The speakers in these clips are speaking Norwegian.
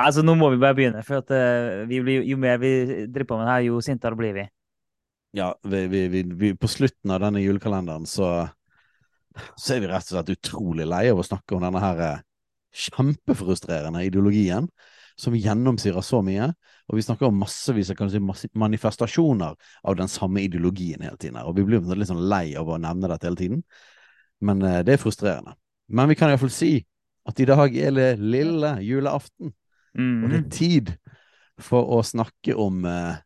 Altså, nå må vi bare begynne, for at, uh, blir, jo mer vi driver på med det her, jo sintere blir vi. Ja, vi, vi, vi, på slutten av denne julekalenderen så, så er vi rett og slett utrolig lei av å snakke om denne her eh, kjempefrustrerende ideologien som gjennomsyrer så mye. Og vi snakker om massevis av si, manifestasjoner av den samme ideologien hele tiden. Og vi blir litt sånn lei av å nevne dette hele tiden. Men uh, det er frustrerende. Men vi kan iallfall si at i dag er det lille julaften. Og det er Mhm. tid for å snakke om eh,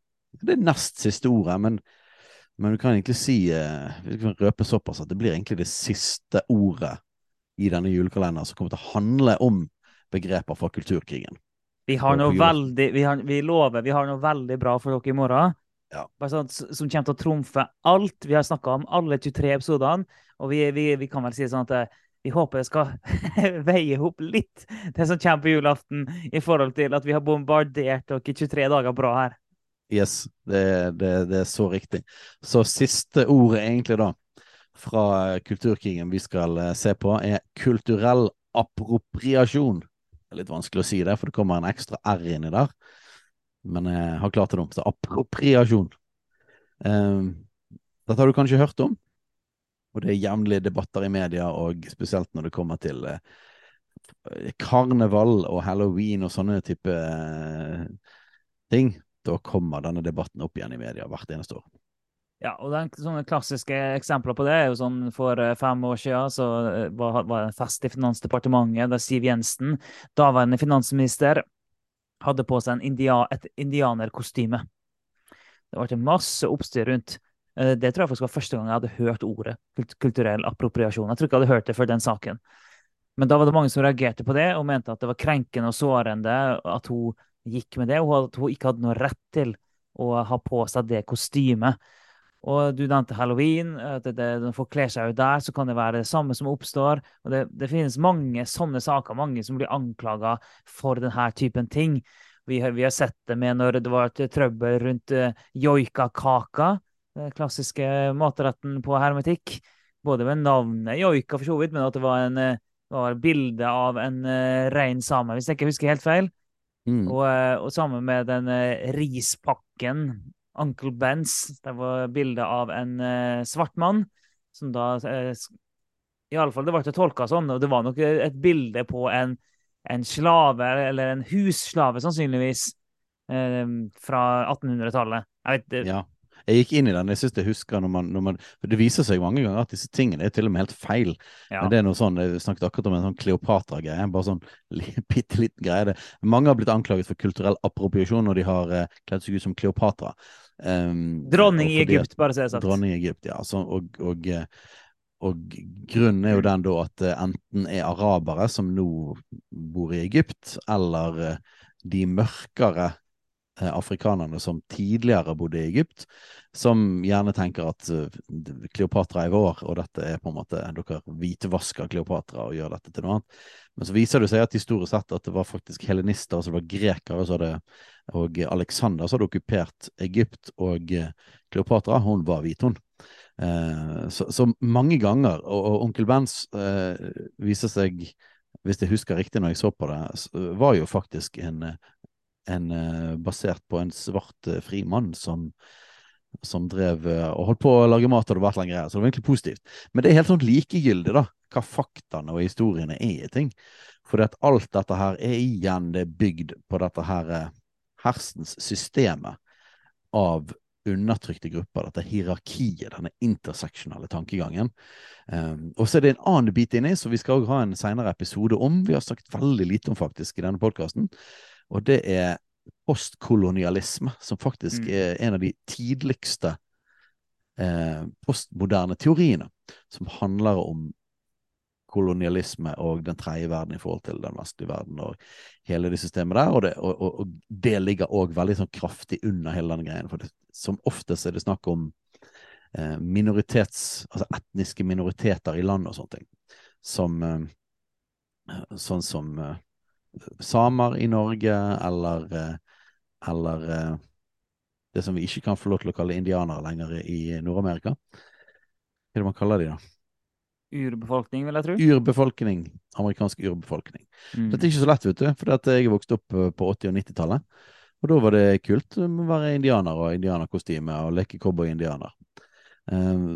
det nest siste ordet, men, men du kan egentlig si eh, Vi kan røpe såpass at det blir egentlig det siste ordet i denne julekalenderen som kommer til å handle om begreper fra kulturkrigen. Vi har noe veldig vi, har, vi lover vi har noe veldig bra for dere i morgen. Ja. Sånn, som kommer til å trumfe alt vi har snakka om, alle 23 episodene. Og vi, vi, vi kan vel si sånn at eh, vi håper det skal veie opp litt, det som kommer på julaften, i forhold til at vi har bombardert dere 23 dager bra her. Yes, det, det, det er så riktig. Så siste ordet egentlig da, fra kulturkrigen vi skal eh, se på, er kulturell appropriasjon. Det er litt vanskelig å si det, for det kommer en ekstra R inni der. Men jeg har klart det nå. Så appropriasjon. Um, dette har du kanskje hørt om? Og det er jevnlige debatter i media, og spesielt når det kommer til eh, karneval og halloween og sånne type eh, ting. Da kommer denne debatten opp igjen i media hvert eneste år. Ja, og den, sånne klassiske eksempler på det er jo sånn for eh, fem år siden så var, det en fest i Finansdepartementet der Siv Jensen, daværende finansminister, hadde på seg india, et indianerkostyme. Det ble masse oppstyr rundt. Eh, Det tror jeg faktisk var første gang jeg hadde hørt ordet kulturell appropriasjon. Jeg tror ikke jeg hadde hørt det før den saken. Men da var det mange som reagerte på det og mente at det var krenkende og sårende at hun gikk med det, og at hun ikke hadde noe rett til å ha på seg det kostymet. Og du nevnte halloween. at Når folk kler seg ut der, så kan det være det samme som oppstår. Og det, det finnes mange sånne saker, mange som blir anklaga for denne typen ting. Vi har, vi har sett det med når det var et trøbbel rundt uh, joikakaka, den klassiske matretten på hermetikk. Både med navnet joika, for så vidt, men at det var en eh, var bilde av en uh, rein same, hvis jeg ikke husker helt feil. Mm. Og, eh, og sammen med den eh, rispakken, Uncle Bens, det var bilde av en eh, svart mann, som da eh, s- I alle fall, det ble tolka sånn, og det var nok eh, et bilde på en, en slave, eller en husslave sannsynligvis, eh, fra 1800-tallet. Jeg vet, Ja. Jeg gikk inn i den. Jeg synes jeg husker når man, når man For det viser seg mange ganger at disse tingene er til og med helt feil. ja. Men det er noe sånn, Jeg snakket akkurat om en sånn Kleopatra-greie. Bare sånn bitte liten greie. Det. Mange har blitt anklaget for kulturell appropriasjon når de har eh, kledd seg ut som Kleopatra. Um, Dronning i at- Egypt, bare så det er sagt. Dronning i Egypt, ja. Så, og, og, eh, og grunnen er jo den da at eh, enten er arabere som nå bor i Egypt, eller eh, de mørkere afrikanerne som tidligere bodde i Egypt, som gjerne tenker at eh, Kleopatra er vår, og dette er på en måte Dere hvitvasker Kleopatra og gjør dette til noe annet. Men så viser det seg at historisk sett at det var faktisk helenister, altså det var grekere så det, og Alexander som hadde okkupert Egypt, og eh, Kleopatra, hun var hvit, hun. Eh, så, så mange ganger, og, og onkel Bens eh, viser seg, hvis jeg husker riktig når jeg så på det, var jo faktisk en, eh, en eh, basert på en svart eh, frimann som som drev eh, og holdt på å lage mat, og det var greier. Så det var egentlig positivt. Men det er helt sånn likegyldig, da, hva faktaene og historiene er i ting. For at alt dette her er igjen det bygd på dette her hersens systemet av undertrykte grupper, dette hierarkiet, denne interseksjonale tankegangen. Um, og så er det en annen bit inni, som vi skal ha en senere episode om. Vi har sagt veldig lite om faktisk i denne podkasten. Og det er postkolonialisme, som faktisk Mm. er en av de tidligste eh, postmoderne teoriene, som handler om kolonialisme og den tredje verden i forhold til den vestlige verden og hele det systemet der. Og det, og, og, og det ligger òg veldig sånn kraftig under hele den greien. For det, som oftest er det snakk om eh, minoritets, altså etniske minoriteter i land og sånne ting. Som eh, sånn som eh, samer i Norge, eller, eh, eller eh, det som vi ikke kan få lov til å kalle indianere lenger i Nord-Amerika. Hva er det man kaller de, da? Urbefolkning, vil jeg tro. Urbefolkning. Amerikansk urbefolkning. Mm. Dette er ikke så lett, vet du, for jeg er vokst opp eh, på 80- og 90-tallet. Og da var det kult å være indianer og indianerkostyme og leke cowboy-indianer.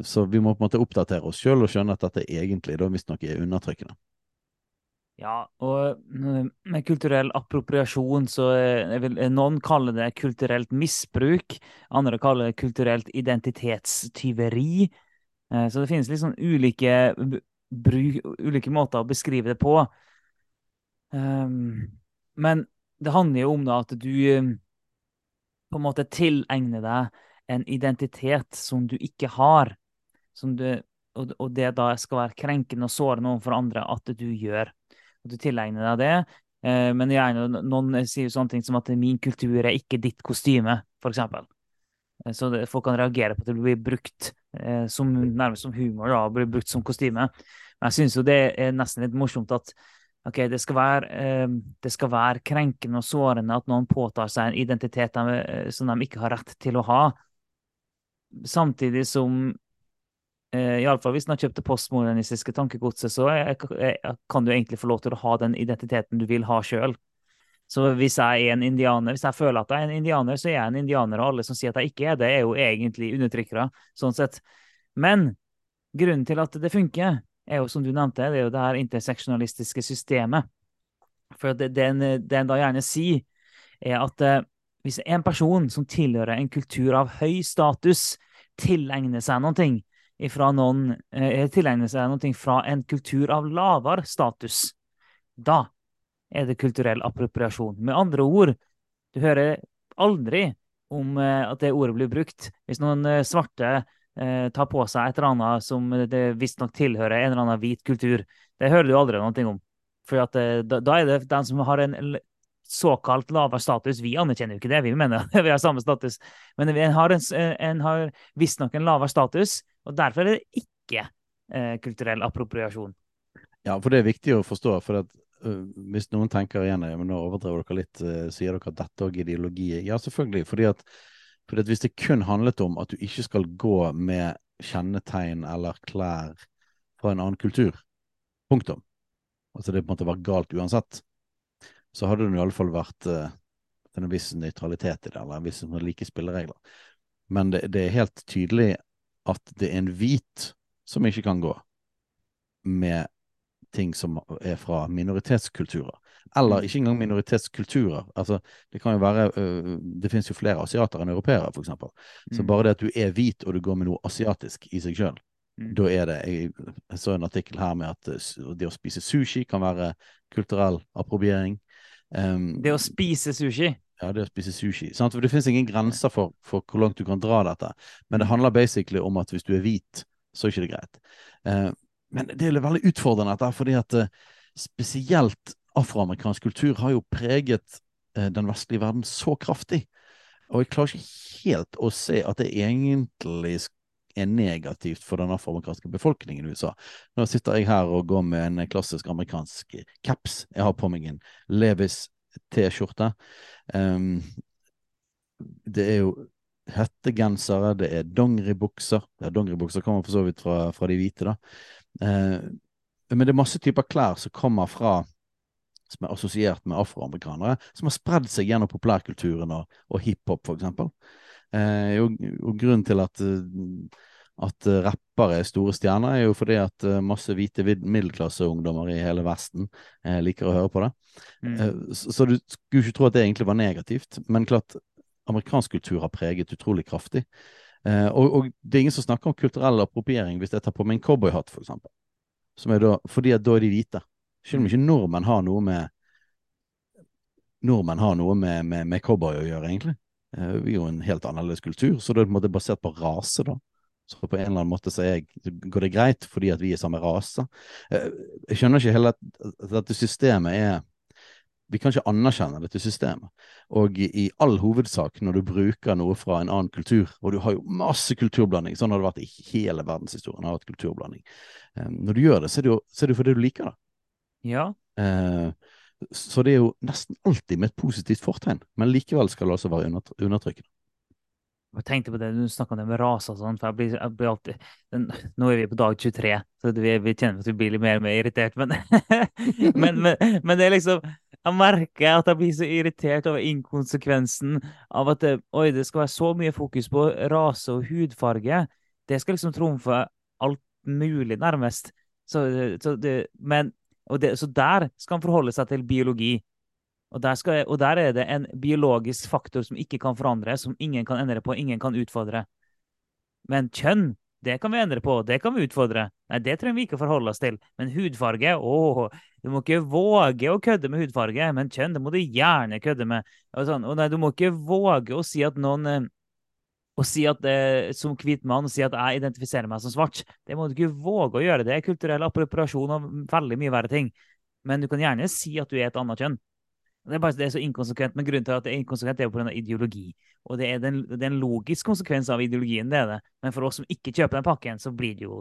Så vi må på en måte oppdatere oss sjøl og skjønne at dette egentlig da visstnok er undertrykkende. Ja, og eh, med kulturell appropriasjon så eh, vil noen kalle det kulturelt misbruk, andre kaller det kulturelt identitetstyveri. Eh, så det finnes sånn ulike, bruk, ulike måter å beskrive det på. Um, men det handler jo om da at du på en måte tilegner deg en identitet som du ikke har. Som du, og, det da skal være krenkende og sårende overfor andre at du gjør at du tilegner deg det. Eh, men gjerne, noen sier jo sånne ting som at min kultur er ikke ditt kostyme, f.eks. Eh, så det, folk kan reagere på at det blir brukt eh, som, nærmest som humor, da, blir brukt som kostyme. Men jeg syns jo det er nesten litt morsomt at ok, det skal, være, eh, det skal være krenkende og sårende at noen påtar seg en identitet de, eh, som de ikke har rett til å ha. Samtidig som Uh, Iallfall hvis man har kjøpt det postmodernistiske tankegodset, så jeg, jeg, kan du egentlig få lov til å ha den identiteten du vil ha sjøl. Så hvis jeg er en indianer, hvis jeg føler at jeg er en indianer, så er jeg en indianer, og alle som sier at jeg ikke er det, er jo egentlig undertrykkere. sånn sett. Men grunnen til at det funker, er jo som du nevnte, det er jo det her interseksjonalistiske systemet. For det, det, en, det en da gjerne sier, er at uh, hvis en person som tilhører en kultur av høy status, tilegner seg noen ting, ifra noen eh, Tilegne seg noe fra en kultur av lavere status, da er det kulturell appropriasjon. Med andre ord, du hører aldri om eh, at det ordet blir brukt. Hvis noen eh, svarte eh, tar på seg et eller annet som det visstnok tilhører en eller annen hvit kultur, det hører du aldri noe om. For at, eh, da, da, er det den som har en såkalt lavere status. Vi anerkjenner jo ikke det, vi mener vi har samme status. Men en har, en, en har visstnok en lavere status, og derfor er det ikke eh, kulturell appropriasjon. Ja, for det er viktig å forstå. for at uh, Hvis noen tenker igjen men nå overdriver dere litt, uh, sier dere at dette òg er ideologi. Ja, selvfølgelig. fordi at, fordi at hvis det kun handlet om at du ikke skal gå med kjennetegn eller klær fra en annen kultur, punktum. Altså det på en måte var galt uansett. Så hadde det i alle fall vært uh, en viss nøytralitet i det, eller en viss like spilleregler. Men det, det er helt tydelig at det er en hvit som ikke kan gå med ting som er fra minoritetskulturer. Eller ikke engang minoritetskulturer. Altså, det kan jo være uh, Det finnes jo flere asiater enn europeere, f.eks. Så mm. bare det at du er hvit og du går med noe asiatisk i seg sjøl, mm. da er det jeg, jeg, så en artikkel her med at uh, det å spise sushi kan være kulturell approbering Um, det å spise sushi? Ja, det å spise sushi. Sant? For Det finnes ingen grenser for, for, hvor langt du kan dra dette. Men det mm. handler basically om at hvis du er hvit, så er ikke det greit. Eh, men det er veldig utfordrende, dette, fordi at eh, spesielt afroamerikansk kultur har jo preget eh, den vestlige verden så kraftig. Og jeg klarer ikke helt å se at det egentlig er negativt for den afroamerikanske befolkningen i USA. Nå sitter jeg her og går med en klassisk amerikansk caps. Jeg har på meg en Levis T-skjorte. Um, det er jo hettegensere, det er dongeribukser. Ja, dongeribukser kommer for så vidt fra, fra de hvite, da. Uh, men det er masse typer klær som kommer fra som er assosiert med afroamerikanere, som har spredd seg gjennom populærkulturen og, og hiphop, eksempel. Eh, og, og, grunnen til at, at rappere er store stjerner, er jo fordi at masse hvite middelklasseungdommer i hele Vesten eh, liker å høre på det. Mm. Eh, så, så, du skulle ikke tro at det egentlig var negativt, men klart amerikansk kultur har preget utrolig kraftig. Eh, og, og, det er ingen som snakker om kulturell appropriering hvis jeg tar på meg en cowboyhatt, for eksempel. Som er da, fordi at da er de hvite. Selv om ikke nordmenn har noe med nordmenn har noe med, med, med cowboy å gjøre, egentlig. Eh, vi er jo en helt annerledes kultur, så det er på en måte basert på rase, da. Så på en eller annen måte så, jeg, går det greit fordi at vi er samme rase. Eh, jeg skjønner ikke heller at dette systemet er Vi kan ikke anerkjenne dette systemet. Og i, all hovedsak, når du bruker noe fra en annen kultur, og du har jo masse kulturblanding, sånn har det vært i hele verdenshistorien, har vært kulturblanding. Eh, når du gjør det, så er det jo, er det fordi du liker det. Ja. Eh, så det er jo nesten alltid med et positivt fortegn, men likevel skal det altså være undertrykkende. Jeg tenkte på det, Du snakka om det med rase og sånn. for jeg blir, jeg blir alltid, den, Nå er vi på dag 23, så vi, vi kjenner at vi blir litt mer og mer irritert. Men, men, men, men, det er liksom Jeg merker at jeg blir så irritert over inkonsekvensen av at det, oi, det skal være så mye fokus på rase og hudfarge. Det skal liksom trumfe alt mulig, nærmest. Så, så, det, men, det, så der skal han forholde seg til biologi. Og der, skal, og der, er det en biologisk faktor som ikke kan forandre, som ingen kan endre på, ingen kan utfordre. Men kjønn, det kan vi endre på, det kan vi utfordre. Nei, det trenger vi ikke forholde oss til. Men hudfarge, åh, du må ikke våge å kødde med hudfarge. Men kjønn, det må du gjerne kødde med. Og, sånn, og nei, du må ikke våge å si at noen eh, å si at eh, som hvit mann si at jeg identifiserer meg som svart. Det må du ikke våge å gjøre. Det er kulturell appropriasjon og veldig mye verre ting. Men du kan gjerne si at du er et annet kjønn. Det er bare det er så inkonsekvent, men grunnen til at det er inkonsekvent, er jo pga. ideologi. Og det er, den, det er, en logisk konsekvens av ideologien, det er det. Men for oss som ikke kjøper den pakken, så blir det jo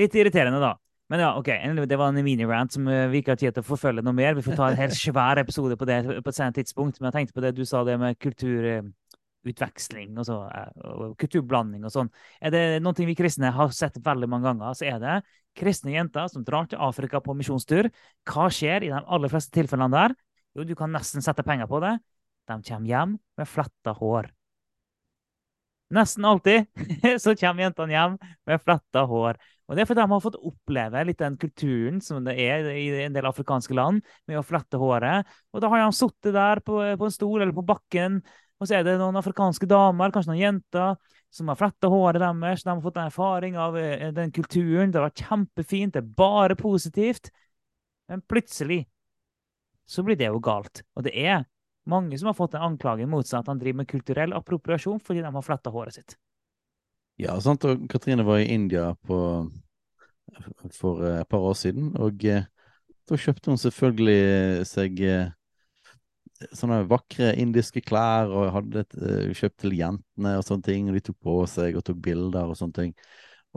litt irriterende, da. Men ja, ok, det var en mini-rant som eh, vi ikke har tid til å forfølge noe mer. Vi får ta en helt svær episode på det på et senere tidspunkt. Men jeg tenkte på det du sa det med kulturutveksling og, så, eh, og kulturblanding og sånn. Er det noe vi kristne har sett veldig mange ganger, så er det kristne jenter som drar til Afrika på misjonstur. Hva skjer i de aller fleste tilfellene der? Jo, du kan nesten sette penger på det. De kommer hjem med fletta hår. Nesten alltid så kommer jentene hjem med fletta hår. Og Det er fordi de har fått oppleve litt den kulturen som det er i en del afrikanske land, med å flette håret. Og da har de sittet der på, på, en stol eller på bakken, og så er det noen afrikanske damer, kanskje noen jenter, som har fletta håret deres. De har fått en erfaring av eh, den kulturen. Det har vært kjempefint, det er bare positivt. Men plutselig så blir det jo galt. Og det er mange som har fått en anklage mot seg at han driver med kulturell appropriasjon fordi de har fletta håret sitt. Ja, sant. Og Katrine var i India på, for et par år siden, og eh, da kjøpte hun selvfølgelig seg eh, sånne vakre indiske klær og hadde et, uh, kjøpt til jentene og sånne ting. Og de tok på seg og tok bilder og sånne ting.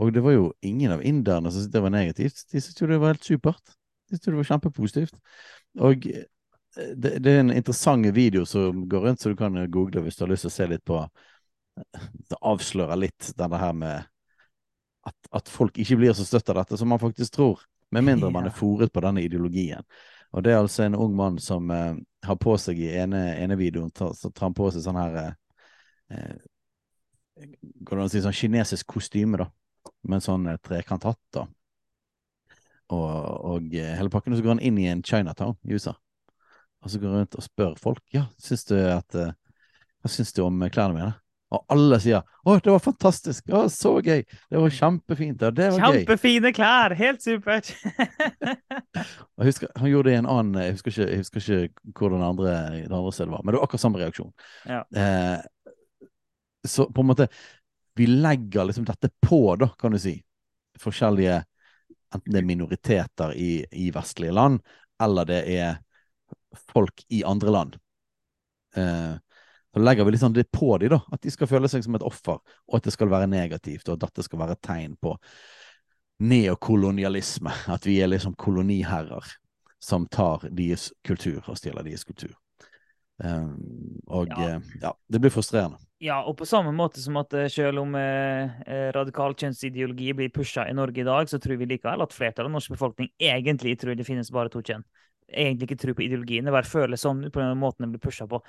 Og det var jo ingen av inderne som syntes det var negativt. De syntes jo det var helt supert. De syntes det var kjempepositivt. Og eh, det, det, er en interessant video som går rundt, så du kan google hvis du har lyst til å se litt på Det avslører litt denne her med at, at folk ikke blir så støtt av dette som man faktisk tror. Med mindre man er fòret på denne ideologien. Og det er altså en ung mann som eh, har på seg i ene, ene videoen så tar han på seg sånn her eh, eh Går det an å si sånn kinesisk kostyme, da. Med en sånn eh, trekanthatt, da og, og eh, hele pakken. Og så går han inn i en Chinatown i USA. Og så går han rundt og spør folk ja, syns du at, uh, hva syns du om klærne mine. Og alle sier 'Å, det var fantastisk! Å, så gøy! Det var kjempefint! Og det var Kjempefine gøy. klær! Helt supert! jeg husker, han gjorde det i en annen Jeg husker ikke, jeg husker ikke hvordan det andre, den andre stedet var, men det var akkurat samme reaksjon. Ja. Eh, så på en måte Vi legger liksom dette på, da, kan du si. Forskjellige enten det er minoriteter i, i, vestlige land, eller det er folk i andre land. Eh, så legger vi liksom det på dem, da. At de skal føle seg som et offer, og at det skal være negativt, og at dette skal være tegn på neokolonialisme. At vi er liksom koloniherrer som tar deres kultur og stjeler deres kultur. Um, og ja. Uh, ja. det blir frustrerende. Ja, og på samme måte som at eh, selv om eh, eh, radikal kjønnsideologi blir pusha i Norge i dag, så tror vi likevel at flertallet av norsk befolkning egentlig tror det finnes bare to kjønn. Egentlig ikke tror på ideologien, det bare føler sånn på den måten det blir pusha på.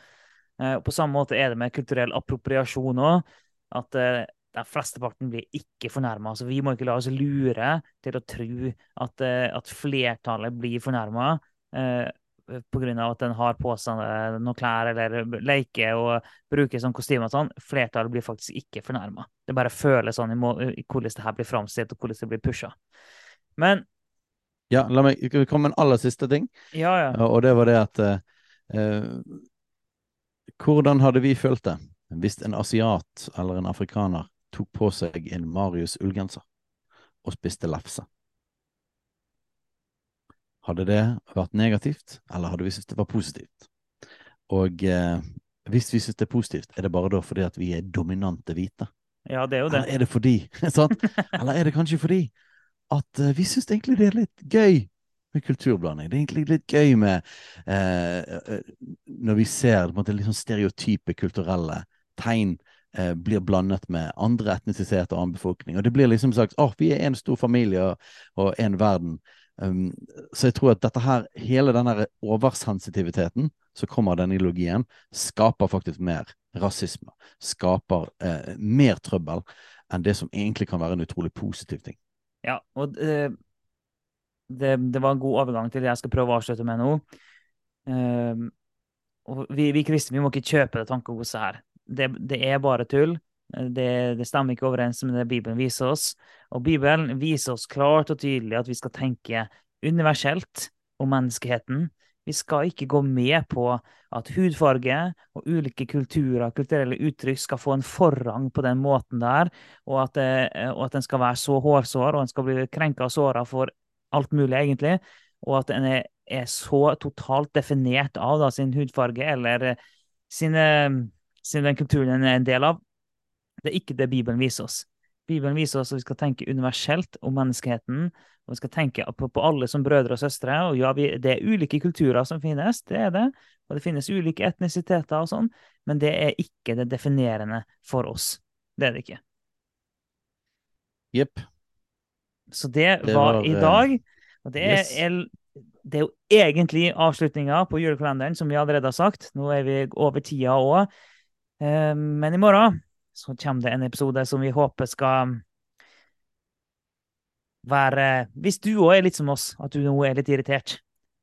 Eh, og på samme måte er det med kulturell appropriasjon òg. At eh, den flesteparten blir ikke fornærma. Altså, vi må ikke la oss lure til å tro at, eh, at flertallet blir fornærma. Eh, pga. at den har på seg noen klær eller leker og bruker sånn kostyme og sånn. Flertallet blir faktisk ikke fornærma. Det bare føles sånn i, i hvordan det her blir framstilt, og hvordan det blir pusha. Men Ja, la meg komme med en aller siste ting. Ja, ja. Og det var det at uh, Hvordan hadde vi følt det hvis en asiat eller en afrikaner tok på seg en Marius ullgenser og spiste lefse. Hadde det vært negativt, eller hadde vi syntes det var positivt? Og eh, hvis vi syns det er positivt, er det bare da fordi at vi er dominante hvite? Ja, det er jo det. Eller er det fordi? Eller er det kanskje fordi at eh, vi syns egentlig det er litt gøy med kulturblanding? Det er egentlig litt gøy med eh, Når vi ser måte, litt sånn stereotype kulturelle tegn uh, blir blandet med andre etnisiteter og annen befolkning. Og det blir liksom sagt at oh, vi er en stor familie og en verden. Um, så jeg tror at dette her, hele denne oversensitiviteten som kommer av denne ideologien, skaper faktisk mer rasisme. Skaper eh, mer trøbbel enn det som egentlig kan være en utrolig positiv ting. Ja, og det, det, det, var en god overgang til det jeg skal prøve å avslutte med nå. Og vi, vi kristne vi må ikke kjøpe det tankegodset her. Det, det, er bare tull. Det, det, stemmer ikke overens med det Bibelen viser oss. Og Bibelen viser oss klart og tydelig at vi skal tenke universelt om menneskeheten. Vi skal ikke gå med på at hudfarge og ulike kulturer, kulturelle uttrykk, skal få en forrang på den måten der, og at, og at den skal være så hårsår, og en skal bli krenka og såra for alt mulig, egentlig, og at den er, er så totalt definert av da, sin hudfarge eller sine, sin den kulturen den er en del av, det er ikke det Bibelen viser oss. Bibelen viser oss at vi skal tenke universelt om menneskeheten. og Vi skal tenke på, på alle som brødre og søstre. og ja, vi, Det er ulike kulturer som finnes, det er det. Og det finnes ulike etnisiteter og sånn, men det er ikke det definerende for oss. Det er det ikke. Jepp. Så det, det var, var, i dag. Og det yes. er, det er jo egentlig avslutninga på julekalenderen, som vi allerede har sagt. Nå er vi over tida òg. Eh, men i morgen så kommer det en episode som vi håper skal være Hvis du òg er litt som oss, at du nå er litt irritert,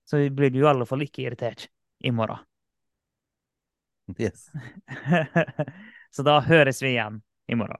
så blir du i alle fall ikke irritert i morgen. Yes. så da høres vi igjen i morgen.